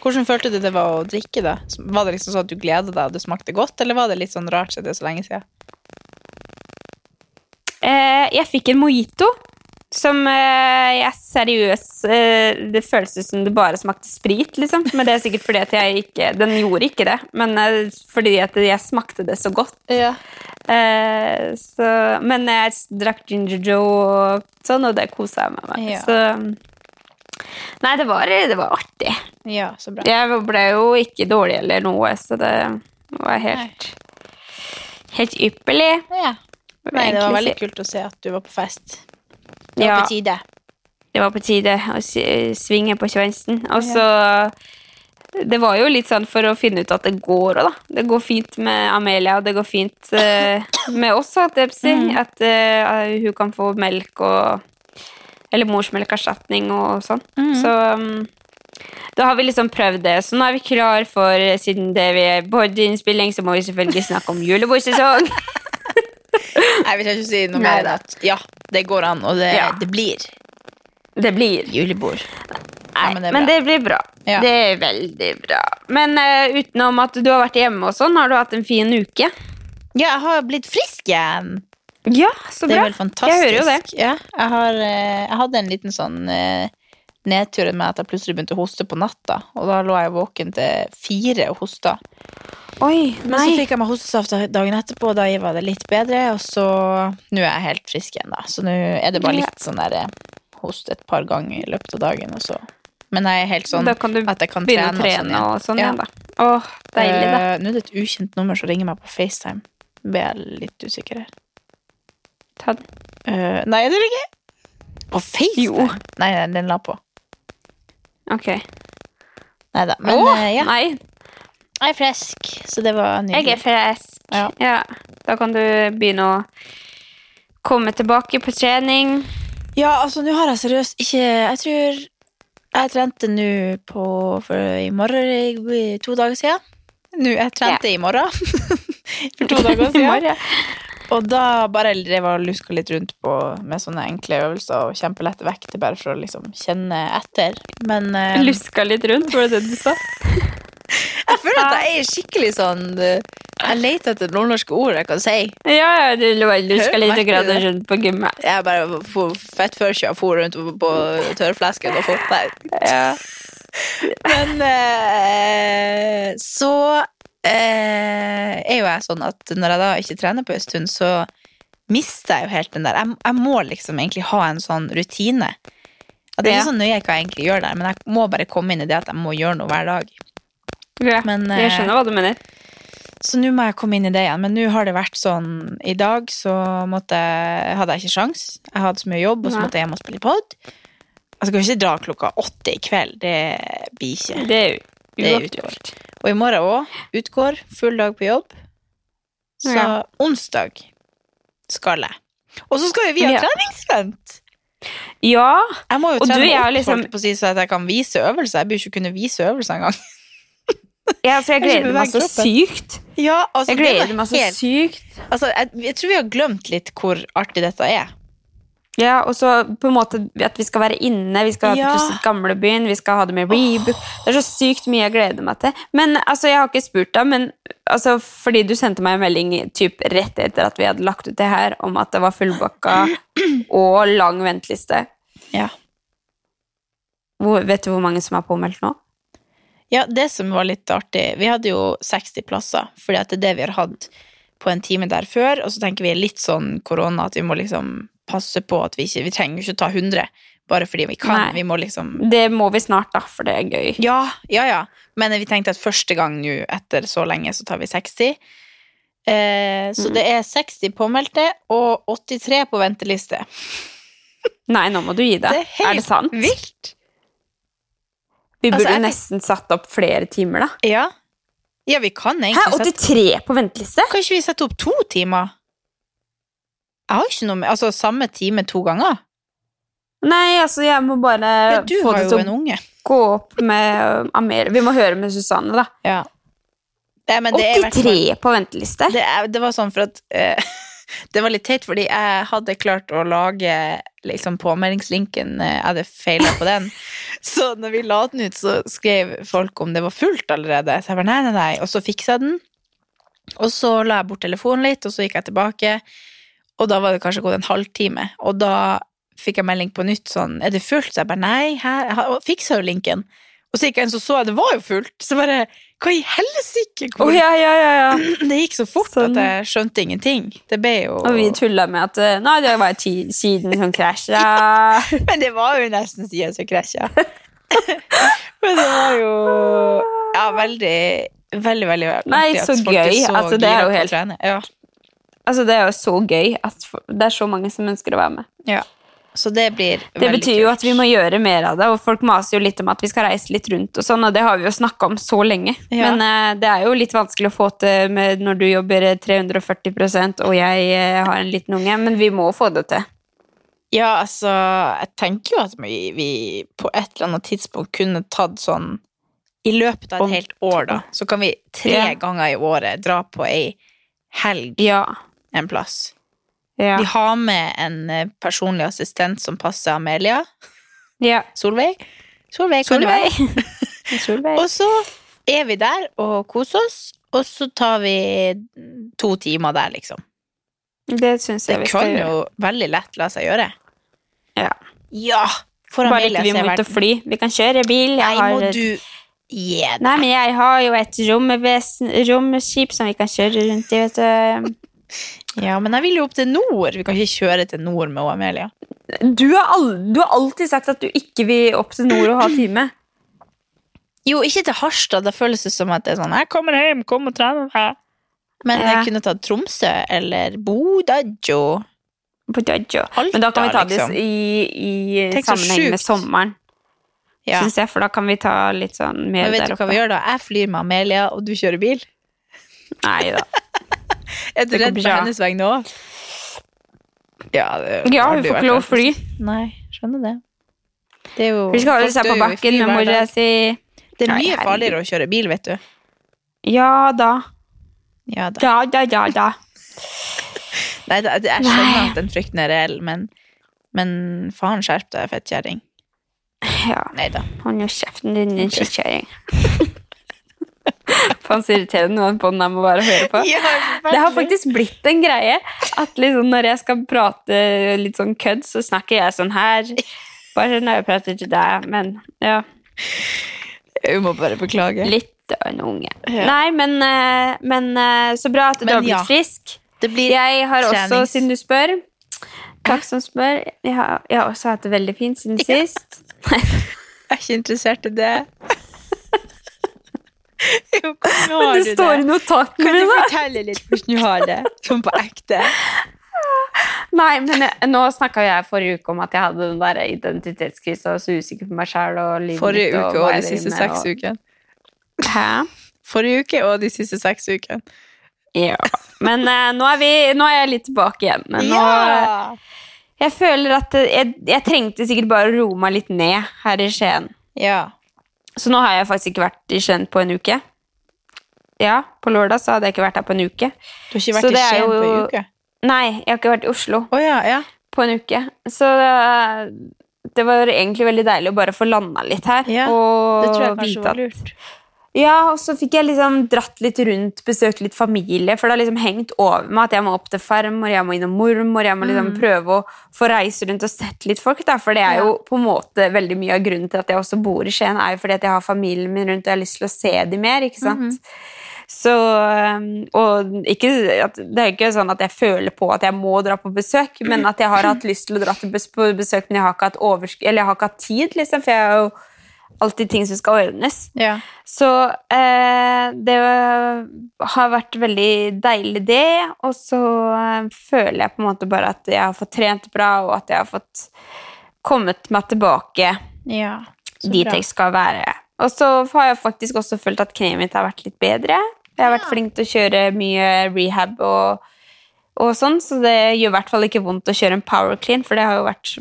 Hvordan følte du det var å drikke, da? Var det liksom sånn at du gleda deg og det smakte godt, eller var det litt sånn rart siden det er så lenge siden? Eh, jeg fikk en mojito som eh, jeg seriøst eh, Det føles ut som det bare smakte sprit, liksom. Men det er sikkert fordi at jeg ikke Den gjorde ikke det, men eh, fordi at jeg smakte det så godt. Ja. Eh, så, men jeg drakk Ginger Joe og sånn, og det kosa jeg meg med. Ja. Så Nei, det var, det var artig. Ja, så bra. Jeg ble jo ikke dårlig eller noe, så det var helt Helt ypperlig. Ja. Nei, det var veldig kult å se at du var på fest. Det var Ja. på tide. Det var på tide å svinge på svensen. Og så Det var jo litt sånn for å finne ut at det går òg, da. Det går fint med Amelia, og det går fint uh, med oss, si. Mm. At uh, hun kan få melk og Eller morsmelkerstatning og sånn. Mm. Så um, da har vi liksom prøvd det. Så nå er vi klar for, siden det vi er på innspilling, så må vi selvfølgelig snakke om julebordsesong. Nei, vi skal ikke si noe Nei mer enn at ja, det går an, og det, Ja. det blir Det blir julebord. Nei, men det men det blir bra. Ja. Det er veldig bra. Men eh, utenom at du har vært hjemme og sånn, har du hatt en fin uke? Ja, jeg har blitt frisk igjen. Ja, så Det er bra. fantastisk. Jeg hører jo det. Ja, jeg, har, eh, jeg hadde en liten sånn eh, nedtur med at jeg plutselig begynte å hoste på natta. Og da lå jeg våken til fire og hosta. Oi, Men så fikk jeg meg hostesaft dagen etterpå, og da var det litt bedre. Og så Nå er jeg helt frisk igjen, da. Så nå er det bare litt sånn der eh, host et par ganger i løpet av dagen, og så Men jeg er helt sånn at jeg kan trene, trene og sånn Ja. igjen, da. Åh, deilig, da. Eh, nå er det et ukjent nummer som ringer meg på FaceTime. Blir jeg litt usikker her. Ta den. Uh, nei, det er det ikke. På FaceTime? Jo. Nei, nei, den la på. Ok. Neida. Men Åh, eh, ja, nei. jeg er frisk, så det var Jeg nydelig. er frisk. Ja. Ja. Da kan du begynne å komme tilbake på trening. Ja, altså, nå har jeg seriøst ikke Jeg tror jeg trente nå på for i morgen i to dager siden. Nå, jeg trente i morgen. for to dager I siden. morgen. Og da bare drev jeg og luska litt rundt på med sånne enkle øvelser og kjempelette vekter, bare for å liksom kjenne etter. Men eh, Luska litt rundt, var det det du sa? jeg føler at jeg er skikkelig sånn eh, Jeg leter etter nordnorske ord jeg kan si. Ja, ja, du luska litt Merker du det? rundt på gymmet. Jeg bare for, fett jeg for rundt på, på tørrflesken og fått Nei. Ja. Men eh, så eh, er jo jeg sånn at når jeg da ikke trener på en stund, så mister jeg jo helt den der Jeg, jeg må liksom egentlig ha en sånn rutine. At det er ikke så nøye hva jeg egentlig gjør der, men jeg må bare komme inn i det at jeg må gjøre noe hver dag. Ja, Men, jeg eh, skjønner hva du mener. Så nå må jeg komme inn i det igjen. Men nå har det vært sånn I dag så måtte, hadde jeg ikke sjans. Jeg hadde så mye jobb, og så måtte jeg hjem og spille pod. Jeg skal ikke dra klokka åtte i kveld. Det blir ikke. Det er jo Det er uaktuelt. Og i morgen òg. Utgår. Full dag på jobb. Så Ja. onsdag skal jeg. Og så skal jo vi ha Ja. treningsstunt! Ja, Jeg må jo trene opp liksom- holdt på si, så at jeg kan vise øvelser. Jeg jo ikke kunne vise øvelser engang. ja altså, jeg gleder meg så sykt. Ja, altså, Jeg gleder meg så sykt. Altså, jeg, jeg tror vi har glemt litt hvor artig dette er. Ja, og så på en måte at vi skal være inne, vi skal Ja. til gamlebyen, vi skal ha det med rebook. Det er så sykt mye jeg gleder meg til. Men altså, jeg har ikke spurt deg, men altså, fordi du sendte meg en melding typ, rett etter at vi hadde lagt ut det her, om at det var fullbakka og lang venteliste. Ja. Hvor, vet du hvor mange som er påmeldt nå? Ja, det som var litt artig, vi hadde jo 60 plasser, fordi at det er det vi har hatt på en time der før, og så tenker vi litt sånn korona at vi må liksom passe på at vi ikke, vi trenger ikke ta 100, bare fordi vi kan, Nei. vi må liksom... Det må vi snart, da, for det er gøy. Ja, ja, ja, men vi tenkte at første gang nå, etter så lenge, så tar vi 60. Eh, så Mm. det er 60 påmeldte, og 83 på venteliste. Nei, nå må du gi deg. Det er er, det sant? Vilt! Vi Altså, burde jeg fikk- nesten satt opp flere timer, da. Ja. Ja, vi kan egentlig sette... 83 på venteliste? Kan ikke vi sette opp to timer? Jeg har ikke noe med... Altså, samme time to ganger. Nei, altså, jeg må bare Ja, få det til å gå opp med Amelie. Vi må høre med Susanne, da. Ja. Det, men det er i hvert 83 er, på venteliste? Det, er, det var sånn for at uh, Det var litt teit, fordi jeg hadde klart å lage liksom påmeldingslinken. eh, Jeg hadde feila på den. Så når vi la den ut, så skrev folk om det var fullt allerede. Så jeg bare nei, nei, nei. Og så fiksa jeg den. Og så la jeg bort telefonen litt, og så gikk jeg tilbake. Og da var det kanskje gått en halvtime. Og da fikk jeg melding på nytt sånn Er det fullt? Så jeg bare nei, her, fiksa jo linken. Og så gikk jeg inn, så så jeg det var jo fullt. Så bare Hva i helsike? Hvor- ja, ja, ja, ja. det gikk så fort Sånn. at jeg skjønte ingenting. Det ble jo Og vi tulla med at eh, Nei, det var ti- siden som krasja. Men det var jo nesten siden som krasja. Men det var jo Ja, veldig Veldig, veldig Nei, så gøy. gøy. Altså, det er jo helt-. Ja. Altså, det er jo så gøy at det er så mange som ønsker å være med. ja. Så det blir Det betyr jo at vi må gjøre mer av det, og folk maser jo litt om at vi skal reise litt rundt og sånn, og det har vi jo snakka om så lenge. Ja. Men uh, det er jo litt vanskelig å få til med når du jobber 340 og jeg uh, har en liten unge, men vi må få det til. Ja, altså Jeg tenker jo at vi, vi på et eller annet tidspunkt kunne tatt sånn I løpet av et helt år, da, så kan vi tre Ja. ganger i året dra på ei helg Ja. En plass. Ja. De har med en eh, personlig assistent som passer Amelia. ja. Solveig. Solveig, kan du være? Solveig. Solveig. Og så er vi der og koser oss, og så tar vi to timer der, liksom. Det syns Det vi skal kan jo veldig lett la seg gjøre. Ja. Ja! For Bare Amelia ikke vi ser ut og fly. Vi kan kjøre bil. Nei, Jeg har må du Yeah. Nei, men jeg har jo et romskip som vi kan kjøre rundt i, vet du. Ja, men jeg vil jo opp til nord. Vi kan ikke kjøre til nord med Amelia. Du har, al du har alltid sagt at du ikke vil opp til nord og ha time. Jo, ikke til Harstad. Da føles det som at det er sånn Jeg kommer hjem, kom og tren meg. Men jeg kunne tatt Tromsø eller Bodø. På Men da kan vi ta det liksom. i, i sammenheng med sommeren, Ja. synes jeg, for da kan vi ta litt sånn mer der oppe. Men vet du hva vi gjør da? Jeg flyr med Amelia, og du kjører bil. Nei da. Er du redd på hennes vegne òg? Ja, Ja, hun får ikke lov å fly. Nei, skjønner det. Det jo Vi skal holde seg på bakken med mora si. Det er mye Nei, farligere å kjøre bil, vet du. Ja da. Ja da. Ja da, ja da. Nei, det, det, jeg skjønner at den frykten er reell, men, men faen skjerp deg, fettkjerring. Ja, Nei da. hold nå kjeften din, din skittkjerring. Faen så irriterende den podden jeg må bare høre på. Det har faktisk blitt en greie at liksom når jeg skal prate litt sånn kødd, så snakker jeg sånn her. Bare når jeg prater til deg, men ja, Hun må bare beklage. litt av en unge. Ja. Nei, men, eh, men eh, så bra at du Men har blitt ja. frisk. Det blir Jeg har også, siden du spør Takk som spør. Jeg har, jeg har også hatt det veldig fint siden sist. Jeg er ikke interessert i det. Jo, hvordan har du det står i notatene Kan du fortelle litt hvordan du har det? Sånn på ekte. Nei, men jeg, nå snakka jeg forrige uke om at jeg hadde den der identitetskrisa og så usikker på meg sjæl og livet Forrige uke og, og de siste seks ukene. Hæ? Forrige uke og de siste seks ukene. Ja. Men uh, nå, er vi, nå er jeg litt tilbake igjen. Men nå, jeg føler at jeg, jeg trengte sikkert bare å roe meg litt ned her i Skien. ja. Så nå har jeg faktisk ikke vært i Skien på en uke. ja, på lørdag så hadde jeg ikke vært her på en uke. Du har ikke Så vært i Skien jo... På en uke? Nei, jeg har ikke vært i Oslo oh, ja, ja. på en uke. Så det, det var egentlig veldig deilig å bare få landa litt her. Ja, og Det tror jeg kanskje var var at- lurt. Ja, og så fikk jeg liksom dratt litt rundt, besøkt litt familie, for det har liksom hengt over meg at jeg må opp til farmor, jeg må innom mormor, jeg må liksom prøve å få reise rundt og sett litt folk, da, for det er jo på en måte veldig mye av grunnen til at jeg også bor i Skien, er jo fordi at jeg har familien min rundt, og jeg har lyst til å se dem mer, ikke sant? Så, um, og ikke, det er ikke sånn at jeg føler på at jeg må dra på besøk, men at jeg har hatt lyst til å dra på besøk, men jeg har ikke hatt, oversk eller jeg har ikke hatt tid, liksom, for jeg er jo alltid ting som skal ordnes. Ja. Så eh, det har vært veldig deilig, det. Og så eh, føler jeg på en måte bare at jeg har fått trent bra, og at jeg har fått kommet meg tilbake ja. Dit jeg skal være. Og så har jeg faktisk også følt at kneet mitt har vært litt bedre. Jeg har vært flink til å kjøre mye rehab og, og sånn, så det gjør i hvert fall ikke vondt å kjøre en power clean, for det har jo vært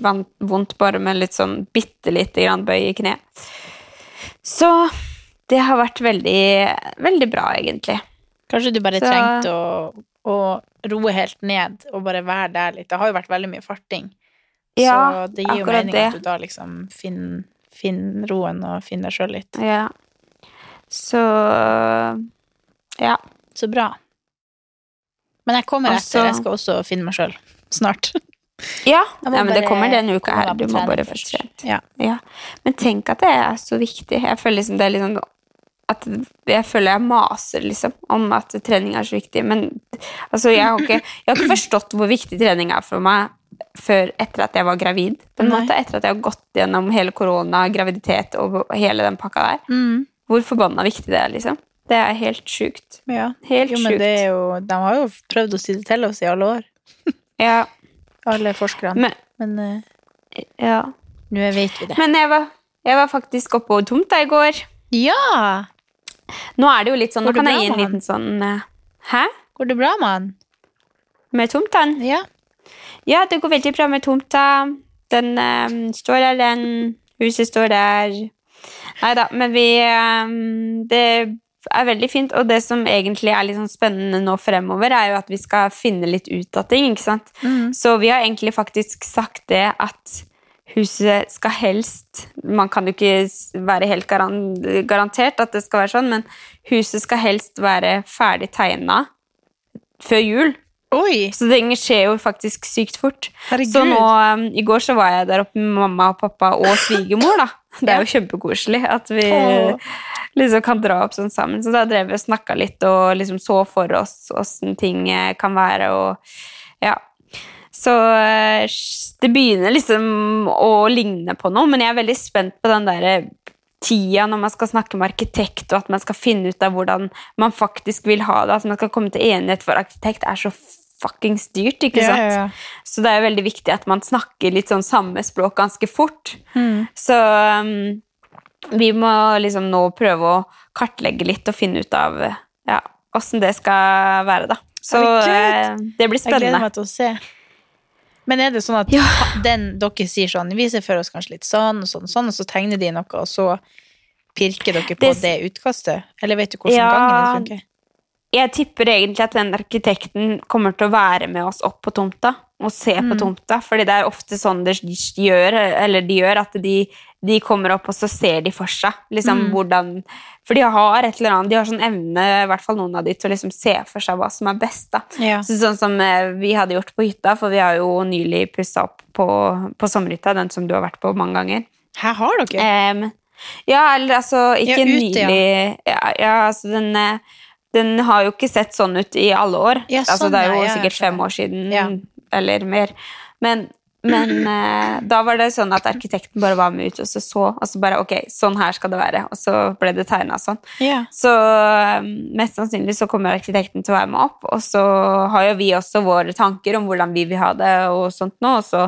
vondt bare med litt sånn bitte lite grann bøy i kneet. Så det har vært veldig, veldig bra, egentlig. Kanskje du bare Så- trengte å, å roe helt ned og bare være der litt. Det har jo vært veldig mye farting. Ja, så det gir jo mening det. at du da liksom finner, finner roen og finner deg sjøl litt. Ja. Så Ja. Så bra. Men jeg kommer Altså- etter. Jeg skal også finne meg sjøl. Snart. Ja, ja men det kommer denne uka her. Du må bare først. trent. Ja. Ja. Men tenk at det er så viktig. Jeg føler liksom det er liksom at jeg føler jeg maser liksom om at trening er så viktig. Men altså, jeg, har ikke, jeg har ikke forstått hvor viktig trening er for meg før etter at jeg var gravid. På en Nei. måte, Etter at jeg har gått gjennom hele korona, graviditet og hele den pakka der. Mm. Hvor forbanna viktig det er, liksom. Det er helt sjukt. ja. Helt Jo, men sjukt. det jo De har jo prøvd å si det til oss i alle år, Ja, alle forskerne. men, Men uh, ja. nå vet vi det. men jeg, var, jeg var faktisk oppe på tomta i går. Ja! Nå er det jo litt sånn, nå kan jeg bra gi en liten sånn uh, Hæ? Går det bra med han? Med tomta? Ja. Ja, det går veldig bra med tomta. Den eh, står der, den. Huset står der. Nei da, men vi eh, Det er veldig fint, og det som egentlig er litt sånn spennende nå fremover, er jo at vi skal finne litt ut av ting, ikke sant? Mm. Så vi har egentlig faktisk sagt det at huset skal helst Man kan jo ikke være helt garantert at det skal være sånn, men huset skal helst være ferdig tegna før jul. Oi! Så det skjer jo faktisk sykt fort. Herregud. Så nå, um, I går så var jeg der oppe med mamma og pappa og svigermor. da. Det er jo kjempekoselig at vi Åh. Liksom kan dra opp sånn sammen. Så da drev vi og snakka litt og liksom så for oss åssen ting eh, kan være. og ja. Så eh, det begynner liksom å ligne på noe, men jeg er veldig spent på den derre tida når man skal snakke med arkitekt, og at man skal finne ut av hvordan man faktisk vil ha det. At man skal komme til enighet, for arkitekt er så fuckings dyrt, ikke Ja, sant? ja, ja. Så det er jo veldig viktig at man snakker litt sånn samme språk ganske fort. Mm. Så um, vi må liksom nå prøve å kartlegge litt og finne ut av ja, åssen det skal være, da. Så Herregud! eh, det blir spennende. Jeg gleder meg til å se. Men er det sånn at Ja. den dere sier sånn Vi ser for oss kanskje litt sånn og sånn, sånn, og så tegner de noe, og så pirker dere på Det- det, utkastet? Eller vet du hvordan Ja. gangen funker? Jeg tipper egentlig at den arkitekten kommer til å være med oss opp på tomta og se Mm. på tomta, fordi det er ofte sånn de gjør, eller de gjør at de, de kommer opp, og så ser de for seg liksom Mm. hvordan For de har et eller annet, de har sånn evne, i hvert fall noen av de, til å liksom se for seg hva som er best, da. Ja. Så sånn som eh, vi hadde gjort på hytta, for vi har jo nylig pussa opp på, på sommerhytta, den som du har vært på mange ganger. Her har dere? Um, ja, eller altså ikke Ja, ute, nylig ja. Ja, altså den, eh, den har jo ikke sett sånn ut i alle år. Ja, altså sånn, det er jo ja, sikkert fem år siden, Ja. eller mer. Men, men eh, da var det sånn at arkitekten bare var med ut og så så, og så bare ok, sånn her skal det være. Og så ble det tegna sånn. Yeah. Så um, mest sannsynlig så kommer arkitekten til å være med opp, og så har jo vi også våre tanker om hvordan vi vil ha det og sånt nå, og så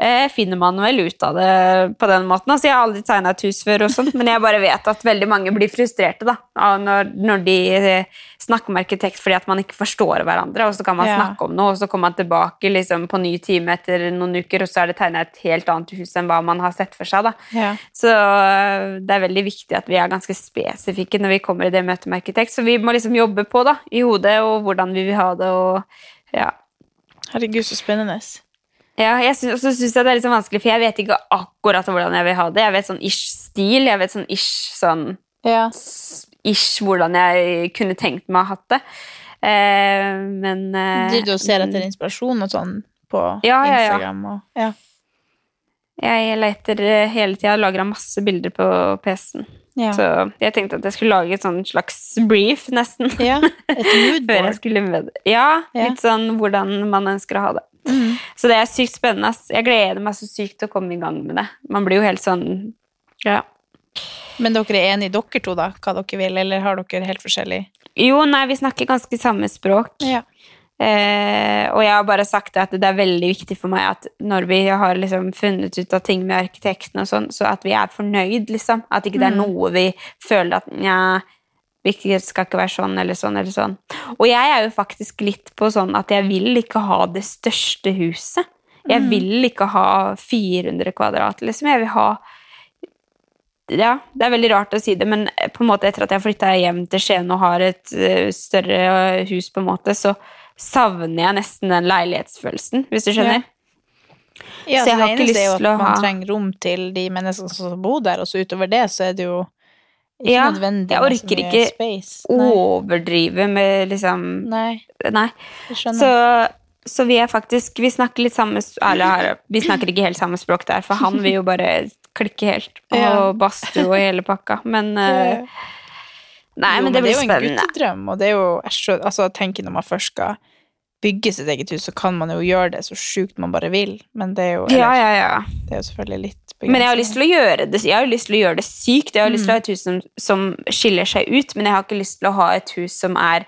eh, finner man vel ut av det på den måten. Altså, jeg har aldri tegna et hus før, og sånt, men jeg bare vet at veldig mange blir frustrerte da, når, når de eh, snakker med arkitekt fordi at man ikke forstår hverandre, og så kan man Ja. snakke om noe, og så kommer man tilbake liksom, på ny time etter noen uker og så er det tegna et helt annet hus enn hva man har sett for seg. da. Ja. Så øh, det er veldig viktig at vi er ganske spesifikke når vi kommer i det møtet med arkitekt. Så vi må liksom jobbe på da, i hodet og hvordan vi vil ha det. og ja. Herregud, så spennende. Ja, jeg synes, også syns jeg det er litt sånn vanskelig, for jeg vet ikke akkurat hvordan jeg vil ha det. Jeg vet sånn ish stil, jeg vet sånn ish sånn Ja. ish hvordan jeg kunne tenkt meg å ha hatt det. Eh, men eh, du og ser etter inspirasjon og sånn på Ja, ja, ja. Instagram? Og, ja. Jeg leter hele tida, lager masse bilder på PC-en. Ja. Så jeg tenkte at jeg skulle lage et sånn slags brief, nesten. ja. Et moodboard. skulle med det. Ja, litt sånn hvordan man ønsker å ha det. Mm. Så det er sykt spennende. Jeg gleder meg så sykt til å komme i gang med det. Man blir jo helt sånn Ja. Men dere er enige, dere to, da, hva dere vil, eller har dere helt forskjellig Jo, nei, vi snakker ganske samme språk. Ja. Eh, og jeg har bare sagt at det er veldig viktig for meg at når vi har liksom funnet ut av ting med arkitekten og sånn, så at vi er fornøyd, liksom. At ikke det er Mm. noe vi føler at nja, vi skal ikke være sånn eller sånn eller sånn. Og jeg er jo faktisk litt på sånn at jeg vil ikke ha det største huset. Jeg Mm. vil ikke ha 400 kvadrat, liksom. Jeg vil ha ja, det er veldig rart å si det, men på en måte etter at jeg flytta hjem til Skien og har et eh, større hus, på en måte, så savner jeg nesten den leilighetsfølelsen, hvis du skjønner. Ja, Så jeg har det ikke eneste er jo lyst at til å man trenger rom til de menneskene som bor der, og så utover det så er det jo ikke Ja, nødvendig jeg orker ikke space. Overdrive med liksom Nei, Nei. Så, så vi er faktisk Vi snakker litt samme Eller her, vi snakker ikke helt samme språk der, for han vil jo bare klikke helt. Og Ja. badstue og hele pakka. Men eh, Nei, Jo, men det blir er jo en guttedrøm, og det er jo altså, Tenk når man først skal bygge sitt eget hus, så kan man jo gjøre det så sjukt man bare vil, men det er jo, eller, ja, ja. det er jo selvfølgelig litt Men jeg har lyst til å gjøre det Jeg har lyst til å gjøre det sykt. Jeg har lyst til å ha Mm. et hus som, som skiller seg ut, men jeg har ikke lyst til å ha et hus som er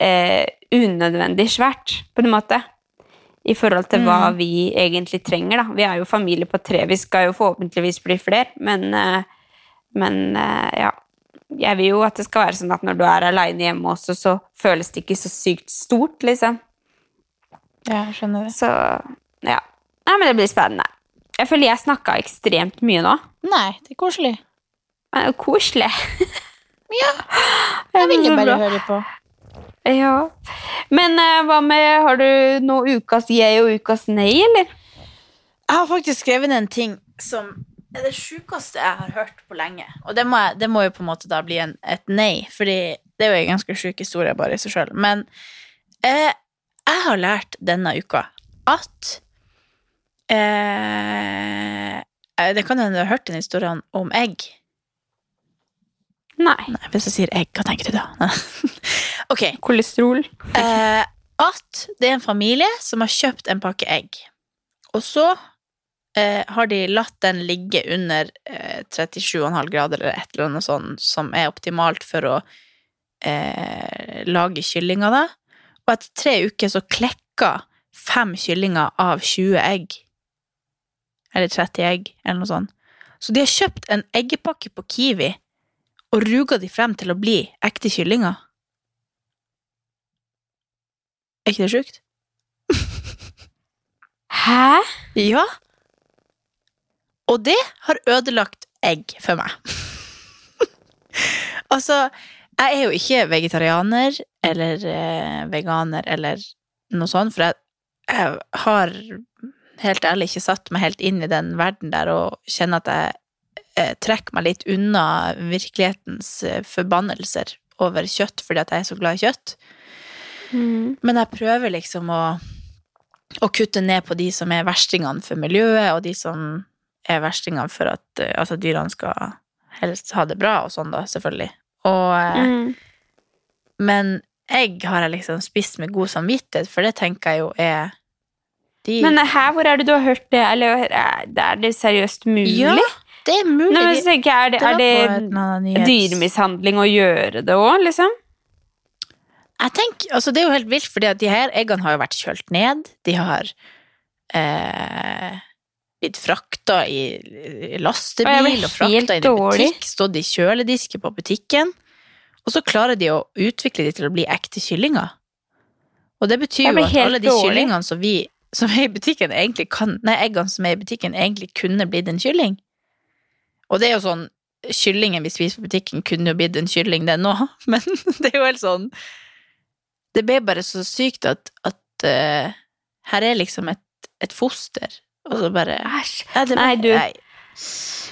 eh, unødvendig svært, på en måte. I forhold til hva Mm. vi egentlig trenger, da. Vi er jo familie på tre. Vi skal jo forhåpentligvis bli flere, men, eh, men eh, ja. Jeg vil jo at det skal være sånn at når du er aleine hjemme også, så føles det ikke så sykt stort, liksom. Ja, jeg skjønner det. Så ja. Nei, men det blir spennende. Jeg føler jeg snakka ekstremt mye nå. Nei, det er koselig. Men det er koselig. Ja, jeg vil jo bare bra. høre på. Ja. Men eh, hva med Har du noe ukas jeg og ukas nei, eller? Jeg har faktisk skrevet ned en ting som er det sjukeste jeg har hørt på lenge. Og det må, jeg, det må jo på en måte da bli en, et nei, fordi det er jo en ganske sjuk historie bare i seg sjøl. Men eh, jeg har lært denne uka at eh, Det kan hende du har hørt den historien om egg. Nei. Nei, hvis jeg sier egg, hva tenker du da? ok. Kolesterol. Eh, at det er en familie som har kjøpt en pakke egg. Og så eh, har de latt den ligge under eh, 37,5 grader eller et eller annet sånt, som er optimalt for å eh, lage kyllinger, da. Og etter tre uker så klekka fem kyllinger av 20 egg. Eller 30 egg, eller noe sånt. Så de har kjøpt en eggepakke på Kiwi og ruga de frem til å bli ekte kyllinger. Er ikke det sjukt? Hæ? Ja. Og det har ødelagt egg for meg. altså, jeg er jo ikke vegetarianer eller eh, veganer eller noe sånt, for jeg, jeg har helt ærlig ikke satt meg helt inn i den verden der og kjenner at jeg eh, trekker meg litt unna virkelighetens eh, forbannelser over kjøtt fordi at jeg er så glad i kjøtt. Mm. Men jeg prøver liksom å, å kutte ned på de som er verstingene for miljøet, og de som er verstingene for at altså, dyrene skal helst ha det bra, og sånn, da, selvfølgelig. Og, eh, Mm. Men egg har jeg liksom spist med god samvittighet, for det tenker jeg jo er de, Men her, hvor er det du har hørt det? Eller er det- er seriøst mulig? Ja, det er mulig. Nei, men så tenker jeg, er det, er det dyremishandling å gjøre det òg, liksom? Jeg tenker, altså Det er jo helt vilt, fordi de her eggene har jo vært kjølt ned. De har eh, blitt frakta i, i lastebil og frakta inn i butikk, stått i kjøledisken på butikken. Og så klarer de å utvikle de til å bli ekte kyllinger. Og det betyr jo at alle de kyllingene som vi som er i butikken, egentlig kan Nei, eggene som er i butikken, egentlig kunne blitt en kylling. Og det er jo sånn Kyllingen vi spiser på butikken, kunne jo blitt en kylling, den òg, men det er jo helt sånn Det ble bare så sykt at, at uh, her er liksom et, et foster, og så bare Æsj. Nei, det- Nei, du.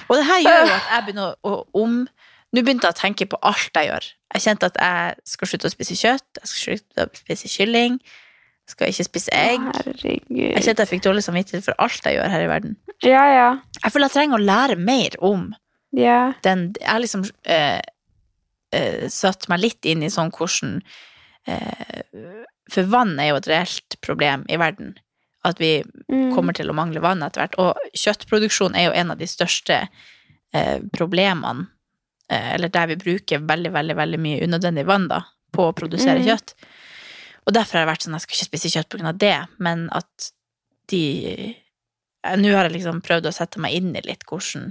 Og det her gjør jo at jeg begynner å, å om Nå begynte jeg å tenke på alt jeg gjør. Jeg kjente at jeg skal slutte å spise kjøtt, jeg skal slutte å spise kylling, jeg skal ikke spise egg. Jeg kjente jeg fikk dårlig samvittighet for alt jeg gjør her i verden. Ja, ja. Jeg føler jeg trenger å lære mer om Ja. den Jeg liksom eh, eh, satt meg litt inn i sånn hvordan eh, For vann er jo et reelt problem i verden. At vi Mm. kommer til å mangle vann etter hvert. Og kjøttproduksjon er jo en av de største eh, problemene, eh, eller der vi bruker veldig, veldig, veldig mye unødvendig vann da, på å produsere mm. kjøtt. Og derfor har jeg vært sånn, jeg skal ikke spise kjøtt av det, men at de eh, Nå har jeg liksom prøvd å sette meg inn i litt hvordan,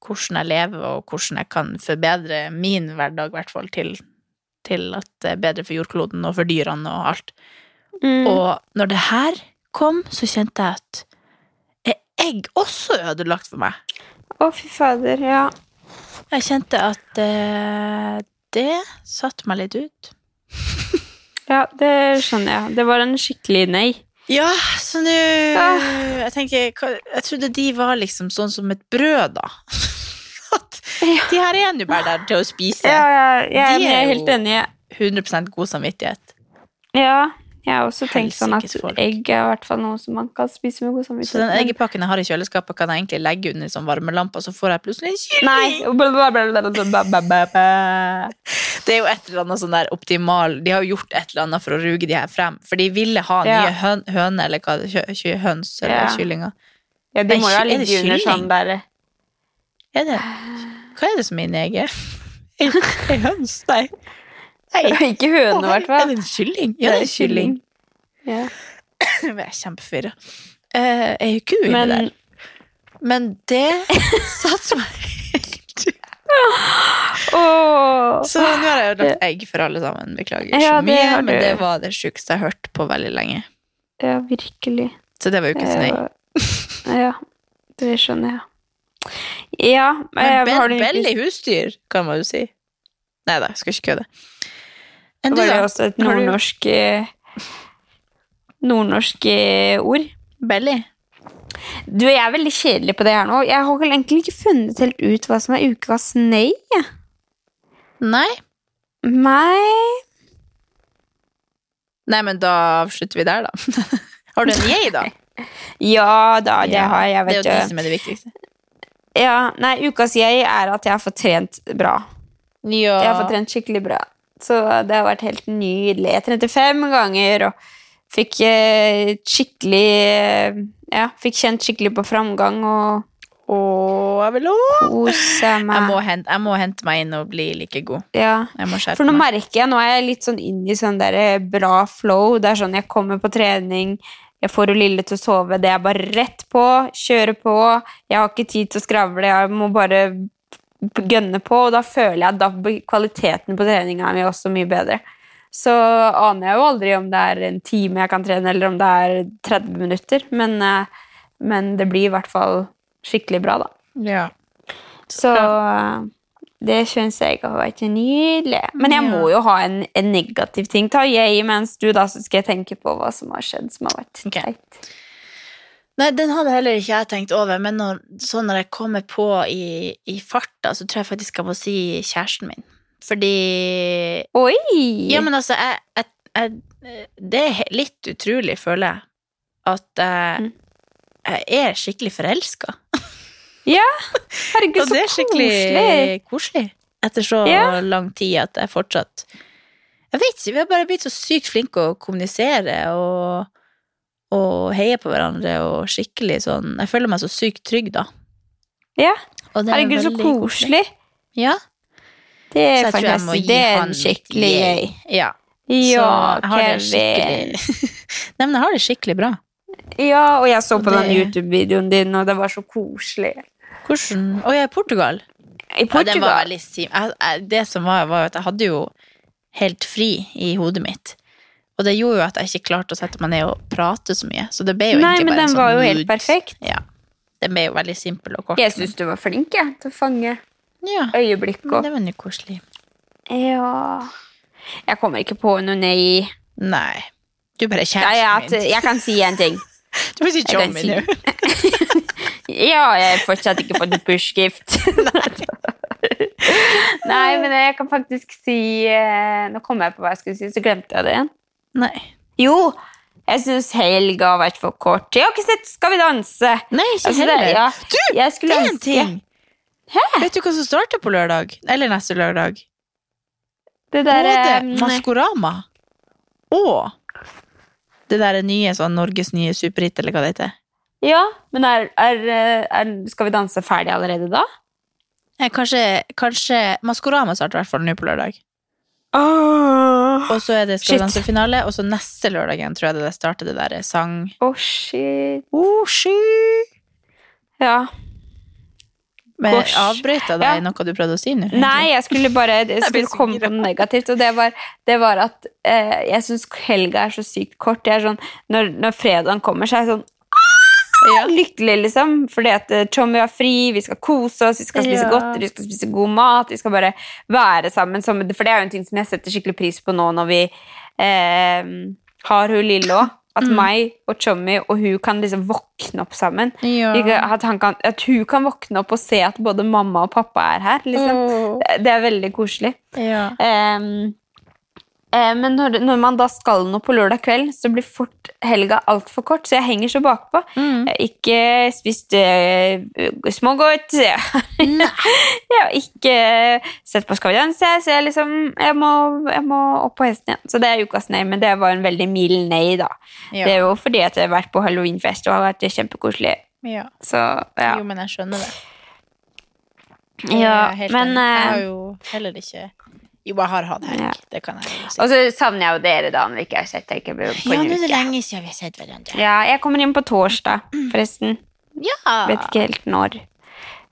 hvordan jeg lever, og hvordan jeg kan forbedre min hverdag, i hvert fall, til, til at det er bedre for jordkloden og for dyrene og alt. Mm. Og når det her kom, så kjente jeg at er egg også ødelagt for meg? Å, fy fader. Ja. Jeg kjente at eh, det satte meg litt ut. ja, det skjønner jeg. Det var en skikkelig nei. Ja, så nå Ah. Jeg tenker Jeg trodde de var liksom sånn som et brød, da. At de her er nå bare der til å spise. Ja, ja, jeg, De jeg er er helt jo- enig. 100% god samvittighet. Ja, jeg har også tenkt sånn at egg er i hvert fall noe som man kan spise med god Så den eggepakken jeg har i kjøleskapet, kan jeg egentlig legge under sånn varmelampe, så får jeg plutselig en kylling. Det er jo et eller annet sånn der optimal De har jo gjort et eller annet for å ruge de her frem. For de ville ha Ja. nye høn, høner, eller hva er, kjø- høns eller Ja. kyllinger. Ja, de må jo ha litt ligget under kylling? sånn der Er det Hva er det som er inni egget? Ei høns? Nei. Nei. Ikke høne, i hvert Er det en kylling? Ja, det er en kylling. Ja. Jeg er kjempeforvirra. Jeg er jo ku inni Men der. Men det satte meg helt oh. Så nå har jeg jo lagt egg for alle sammen. Beklager Ja, så det mye, men det var det sjukeste jeg har hørt på veldig lenge. Ja, virkelig. Så det var jo ikke så nøye. Eh, Ja, det skjønner jeg. Ja, Men eh, har be du belly husdyr, kan man jo si. Nei da, jeg skal ikke kødde. Enn du, Var det var også et nordnorsk eh, Nordnorsk eh, ord? Belly? Du, jeg er veldig kjedelig på det her nå. Jeg har egentlig ikke funnet helt ut hva som er ukas nei. Nei? Nei Nei, men da avslutter vi der, da. har du en yay, da? Ja da, det Ja, har jeg, Det er jo de som er det viktigste. Ja, nei, ukas jeg er at jeg har fått trent bra. Ja. Jeg har fått trent skikkelig bra. Så det har vært helt nydelig. Jeg trente fem ganger og fikk eh, skikkelig eh, Ja, fikk kjent skikkelig på framgang og Åh, jeg vil kose meg. Jeg må, hente, jeg må hente meg inn og bli like god. Ja. Jeg må For nå meg. merker jeg, nå er jeg litt sånn inn i sånn der eh, bra flow. Det er sånn jeg kommer på trening, jeg får jo Lille til å sove. Det er bare rett på, kjøre på. Jeg har ikke tid til å skravle, jeg må bare gønne på. Og da føler jeg at da blir kvaliteten på treninga mi også mye bedre. Så aner jeg jo aldri om det er en time jeg kan trene, eller om det er 30 minutter. Men, eh, men det blir i hvert fall skikkelig bra, da. Ja. Så eh, det syns jeg har vært nydelig. Men jeg må jo ha en, en negativ ting. Ta jeg mens du, da, så skal jeg tenke på hva som har skjedd som har vært teit. Nei, den hadde heller ikke jeg tenkt over, men når, sånn når jeg kommer på i, i farta, så tror jeg faktisk jeg må si kjæresten min. Fordi Oi! Ja, men altså, jeg, jeg, jeg Det er litt utrolig, føler jeg, at jeg, Mm. jeg er skikkelig forelska. Herregud, så koselig. Og det er skikkelig koselig. Etter så Ja. lang tid at jeg fortsatt Jeg vet ikke, vi har bare blitt så sykt flinke å kommunisere og, og heie på hverandre og skikkelig sånn Jeg føler meg så sykt trygg, da. Ja. Det er Herregud, så koselig! Ja, Det er fantastisk. Det er en skikkelig yay. Ja, Ja, så jeg har det skikkelig Nei, men jeg har det skikkelig bra. Ja, og jeg så på på den YouTube-videoen din, og det var så koselig. Hvordan Å, jeg er i Portugal. I Ja, det, var veldig det som var, var at jeg hadde jo helt fri i hodet mitt. Og det gjorde jo at jeg ikke klarte å sette meg ned og prate så mye. Så det ble jo Nei, egentlig men bare en den sånn var jo helt perfekt. Ja. Den ble jo veldig simpel og kort. Jeg syns du var flink jeg, til å fange Ja, øyeblikk men og det var jo koselig. Ja Jeg kommer ikke på noe nei. Nei. Du bare kjæresten min. jeg kan si en ting. Du får si si- nå. Ja, jeg har fortsatt ikke fått et push-gift. Nei, men jeg kan faktisk si eh, Nå kom jeg på hva jeg skulle si, så glemte jeg det igjen. Nei. Jo, jeg syns helga har vært for kort. Jeg har ikke sett Skal vi danse. Nei, ikke Altså, heller. ja, Du, jeg det er en ting! ting. Vet du hva som starter på lørdag? Eller neste lørdag? Det derre Både eh, Maskorama og det der nye sånn Norges nye superhit, eller hva det heter. Ja, men er, er, er Skal vi danse ferdig allerede da? Eh, Kanskje, kanskje Maskorama starter i hvert fall nå på lørdag. Åh, Og så er det Skal vi danse-finale, og så neste lørdagen tror jeg det starter det der sang oh, shit. oh, shit. Ja. Men avbrøyta deg Ja. noe du prøvde å si nå? Nei, jeg skulle bare jeg skulle komme på noe negativt, og det var, det var at eh, jeg syns helga er så sykt kort. Det er sånn, når, når fredagen kommer, så er jeg sånn Ja. lykkelig, liksom. Fordi at eh, Tommy har fri, vi skal kose oss, vi skal spise Ja. godt, vi skal spise god mat. Vi skal bare være sammen. Som, for det er jo en ting som jeg setter skikkelig pris på nå når vi eh, har hun lille òg. At Mm. meg og Tommy og hun kan liksom våkne opp sammen. Ja. At, han kan, at hun kan våkne opp og se at både mamma og pappa er her. Liksom. Oh. Det- Det er veldig koselig. Ja. Eh, men når, når man da skal noe på lørdag kveld, så blir fort helga altfor kort, så jeg henger så bakpå. Mm. Jeg har ikke spist uh, smågodt. Jeg, har ikke sett på Skal vi danse, så jeg, liksom, jeg, må, jeg må opp på hesten igjen. Så det er ukas nei, men det var en veldig mild nei, da. Ja. Det er jo fordi at jeg har vært på halloweenfest og har vært kjempekoselig. ja. Så ja. Jo, men jeg skjønner det. Ja men enig. Jeg har eh, jo heller ikke Jo, jeg har hatt helg. Ja. Det kan jeg jo si. Og så savner jeg jo dere, da, når vi ikke har sett dere på, på Ja, en nå er det lenge siden vi har sett hverandre. Ja, jeg kommer inn på torsdag, forresten. Ja. Vet ikke helt når.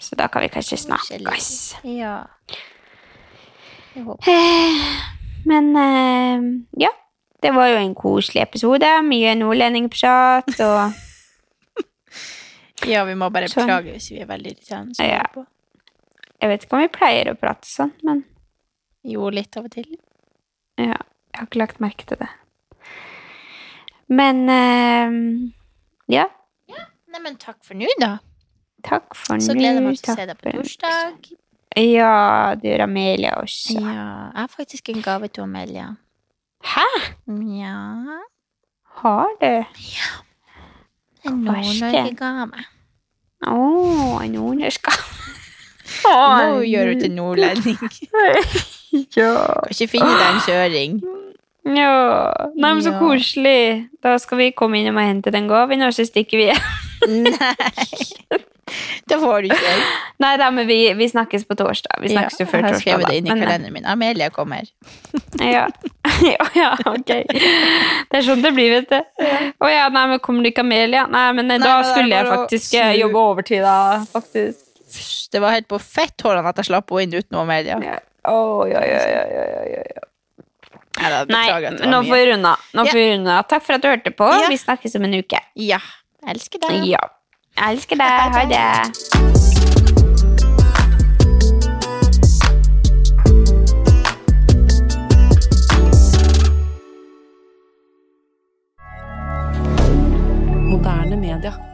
Så da kan vi kanskje snakkes. Ja. Jeg håper. Eh, Men eh, ja, det var jo en koselig episode. Mye nordlendingprat og Ja, vi må bare Sånn. beklage hvis vi er veldig irriterende. Ja. på. Jeg vet ikke om vi pleier å prate sånn, men Jo, litt av og til. ja, jeg har ikke lagt merke til det. Men eh, ja, Neimen, takk for nå, da. takk for nå. Så gleder jeg meg til å se deg på torsdag. Ja, du gjør Amelia også. Ja, jeg har faktisk en gave til Amelia. Hæ? Ja, Har du? en er det? Nord-Norge-gave. Å, en nordnorsk Du Nå gjør du til nordlending. Ja. Kan ikke finne deg en kjøring. ja. Nei, men så koselig. Da skal vi komme innom og hente den gaven, og så stikker vi. Nei. Det får du ikke. Nei da, men vi, vi snakkes på torsdag. Vi snakkes jo før jeg har torsdag. skrevet det inn i eh, kalenderen min. Amelia kommer. Ja. ja, ja, ok. Det er sånn det blir, vet du. Å ja, nei, men kommer det ikke Amelia? Nei, men eh, Nei, da skulle jeg faktisk å eh, jobbe overtid, da. Faktisk. Det var helt på fetthårene at jeg slapp henne inn uten Amelia. Ja. Oh, ja, ja, ja, ja, ja. Nei, da, Nei nå får vi runde av. Takk for at du hørte på. Ja. Vi snakkes om en uke. Ja. Jeg elsker deg. Ja. Jeg elsker deg. Ha det. Moderne media.